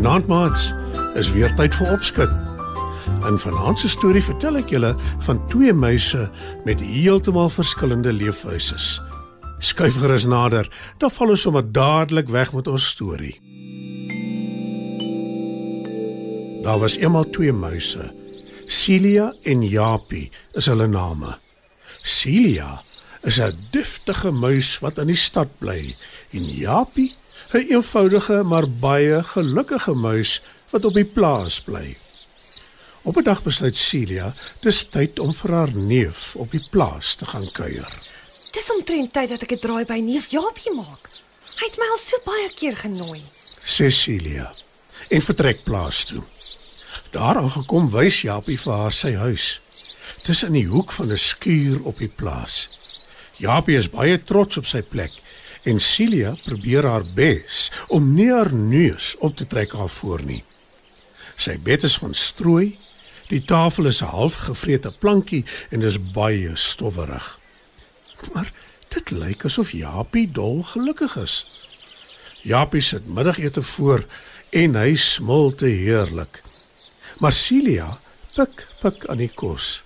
Goeienaand maats. Is weer tyd vir opskud. In vanaand se storie vertel ek julle van twee muise met heeltemal verskillende leefwyse. Skuif gerus nader, dan val ons sommer dadelik weg met ons storie. Daar was eendag twee muise. Celia en Japie is hulle name. Celia is 'n deftige muis wat in die stad bly en Japie 'n eenvoudige maar baie gelukkige muis wat op die plaas bly. Op 'n dag besluit Celia dis tyd om vir haar neef op die plaas te gaan kuier. Dis omtrent tyd dat ek 'n draai by neef Jaapie maak. Hy het my al so baie keer genooi. Sê Celia en vertrek plaas toe. Daar aangekom wys Japie vir haar sy huis. Dis in die hoek van 'n skuur op die plaas. Japie is baie trots op sy plek en Celia probeer haar bes om nie haar neus op te trek haar voor nie. Sy bed is van strooi, die tafel is 'n halfgevrete plankie en is baie stowwerig. Maar dit lyk asof Japie dol gelukkig is. Japie sit middagete voor en hy smil te heerlik. Maar Celia pik pik aan die kos.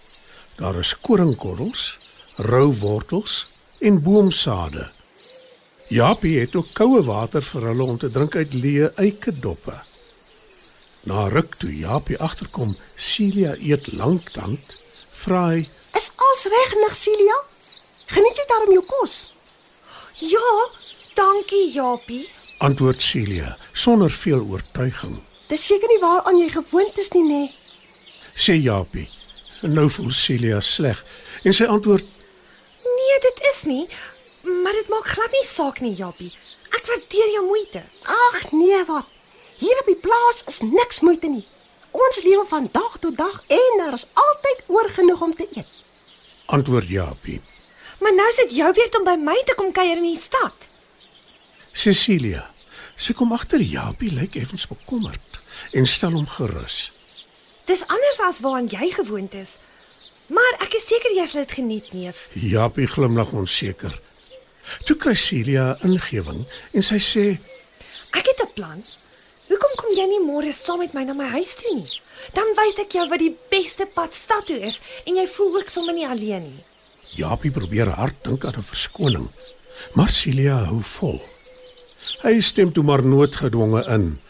Daar is koringkorrels, rou wortels en boomsade. Japie het ook koue water vir hulle om te drink uit leë eikedoppe. Na ruk toe Japie agterkom, Celia eet lanktand, vra hy: Is alles reg, nig Celia? Geniet jy daarom jou kos? Ja, dankie Japie. Antwoord Celia sonder veel oortuiging. Dis seker nie waaraan jy gewoond is nie, nê? Sê Japie. Nou voel Celia sleg en sy antwoord: Nee, dit is nie, maar dit maak glad nie saak nie, Japie. Ek waardeer jou moeite. Ag nee, wat? Hier op die plaas is niks moeite nie. Ons lewe van dag tot dag en daar is altyd oor genoeg om te eet. Antwoord Japie. Maar nou sit jou beurt om by my te kom kuier in die stad. Cecilia. Sy kom agter Japie lyk effens bekommerd en stel hom gerus. Dis anders as waaraan jy gewoond is. Maar ek is seker jy sal dit geniet, neef. Japie glimlag onseker. Toe kry Celia 'n ingewing en sy sê: Ek het 'n plan. Hoekom kom jy nie môre saam met my na my huis toe nie? Dan wys ek jou wat die beste pad stad toe is en jy voel ook sommer nie alleen nie. Japie probeer hard dink aan 'n verskoning, maar Celia hou vol. Hy stem toe maar noodgedwonge in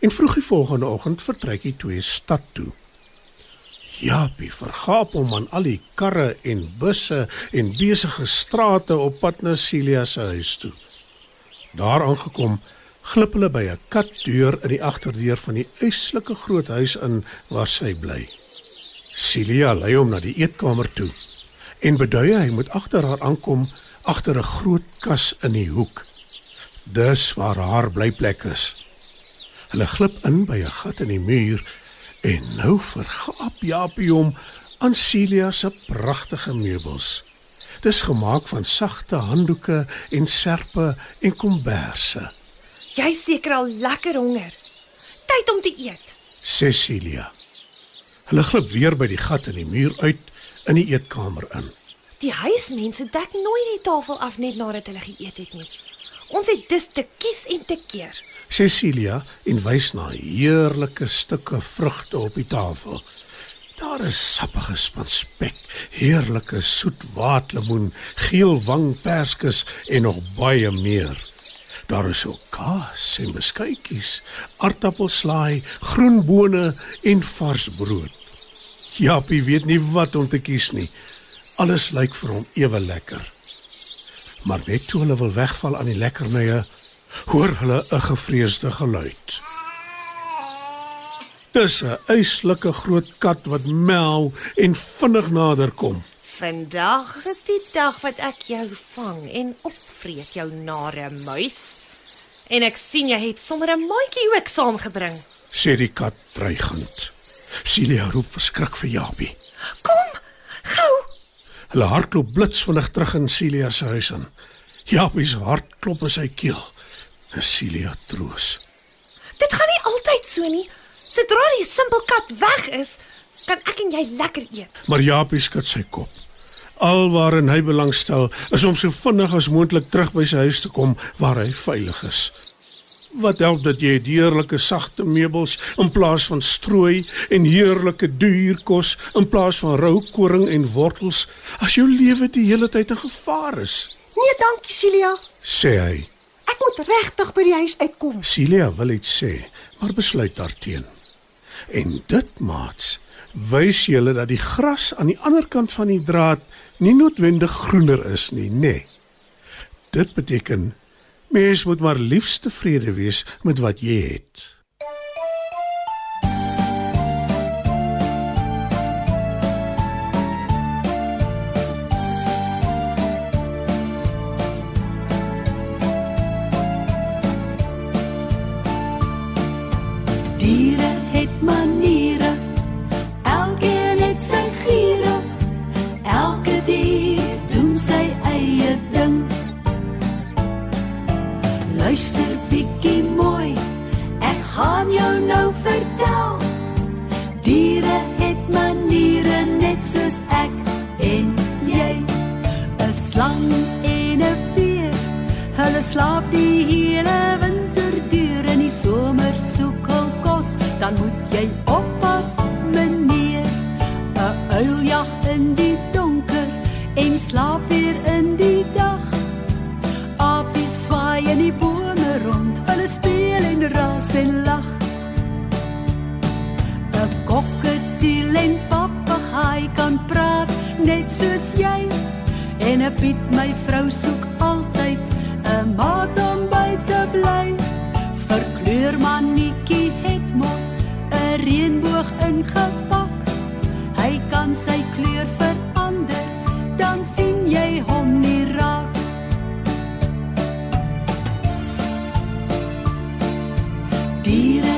en vroeg die volgende oggend vertrek hy twee stad toe. Japie vergaap hom aan al die karre en busse en besige strate op pad na Celia se huis toe. Daar aangekom, glip hulle by 'n katdeur in die agterdeur van die eislike groot huis in waar sy bly. Celia lei hom na die eetkamer toe en beduie hy moet agter haar aankom agter 'n groot kas in die hoek. Dis waar haar blyplek is. Hulle glip in by 'n gat in die muur En nou vergaap Japie hom aan Celia se pragtige meubels. Dis gemaak van sagte handdoeke en serpe en komberse. Jy seker al lekker honger. Tyd om te eet. Sê Celia. Hulle glip weer by die gat in die muur uit in die eetkamer in. Die huismense dek nooit die tafel af net nadat hulle geëet het nie. Ons het dus te kies en te keer. Cecilia en wys na heerlike stukke vrugte op die tafel. Daar is sappige spanspek, heerlike soet waatlemoen, geel wangperskes en nog baie meer. Daar is ook kaas en beskuitjies, aartappelslaai, groenbone en vars brood. Japie weet nie wat om te kies nie. Alles lyk vir hom ewe lekker. Maar net toe hulle wil wegval aan die lekkernye, hoor hulle 'n gevreesde geluid. Dis 'n eislike groot kat wat mel en vinnig nader kom. Vandag is die dag wat ek jou vang en opvreet jou nare muis. En ek sien jy het sommer 'n maatjie ook saamgebring. sê die kat dreigend. Celia roep verskrik vir Japie. Hulle hardloop blitsvinnig terug in Celia se huis in. Japie se hart klop in sy keel. En Celia troos. Dit gaan nie altyd so nie. Sodra die simpelkat weg is, kan ek en jy lekker eet. Maar Japie skud sy kop. Alwaarin hy belangstel is om so vinnig as moontlik terug by sy huis te kom waar hy veilig is. Wat help dit jy heerlike sagte meubels in plaas van strooi en heerlike duur kos in plaas van rou koring en wortels as jou lewe die hele tyd in gevaar is? Nee, dankie Celia. sê hy. Ek moet regtig by die huis uitkom. Celia wil iets sê, maar besluit daarteen. En dit maats, wys julle dat die gras aan die ander kant van die draad nie noodwendig groener is nie, nê. Nee. Dit beteken mens moet maar liefs tevrede wees met wat jy het. Soos ek en jy. 'n Slang en 'n beer, hulle slaap die hele winter deur in die somer soek hul kos, dan moet jy oppas, meneer. 'n Uil jag in die donker en slaap weer En 'n Piet my vrou soek altyd 'n maat om by te bly. Verkleur mannetjie het mos 'n reënboog ingepak. Hy kan sy kleur verander, dan sien jy hom nie raak. Diere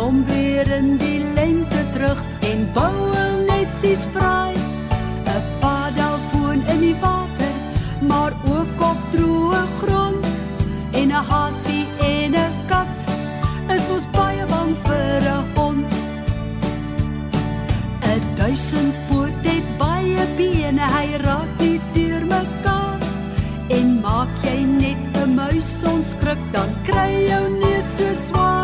kom weer in die lente terug en bou hul nessies vry. 'n Paddel in die water, maar ook op droë grond. En 'n hasie en 'n kat is mos baie bang vir 'n hond. 'n Duisendpoot het baie bene, hy raak nie deur mekaar. En maak jy net 'n muis onskrik, dan kry jou neus so swaar.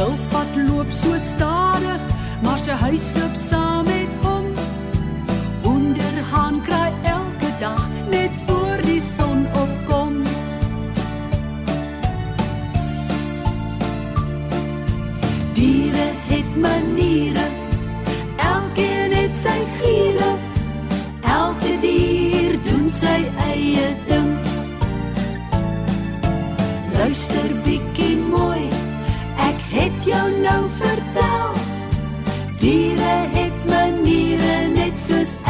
Ons skilpad loop so stadig, maar sy huis loop saam met hom. Hoenderhaan kraai elke dag maniere net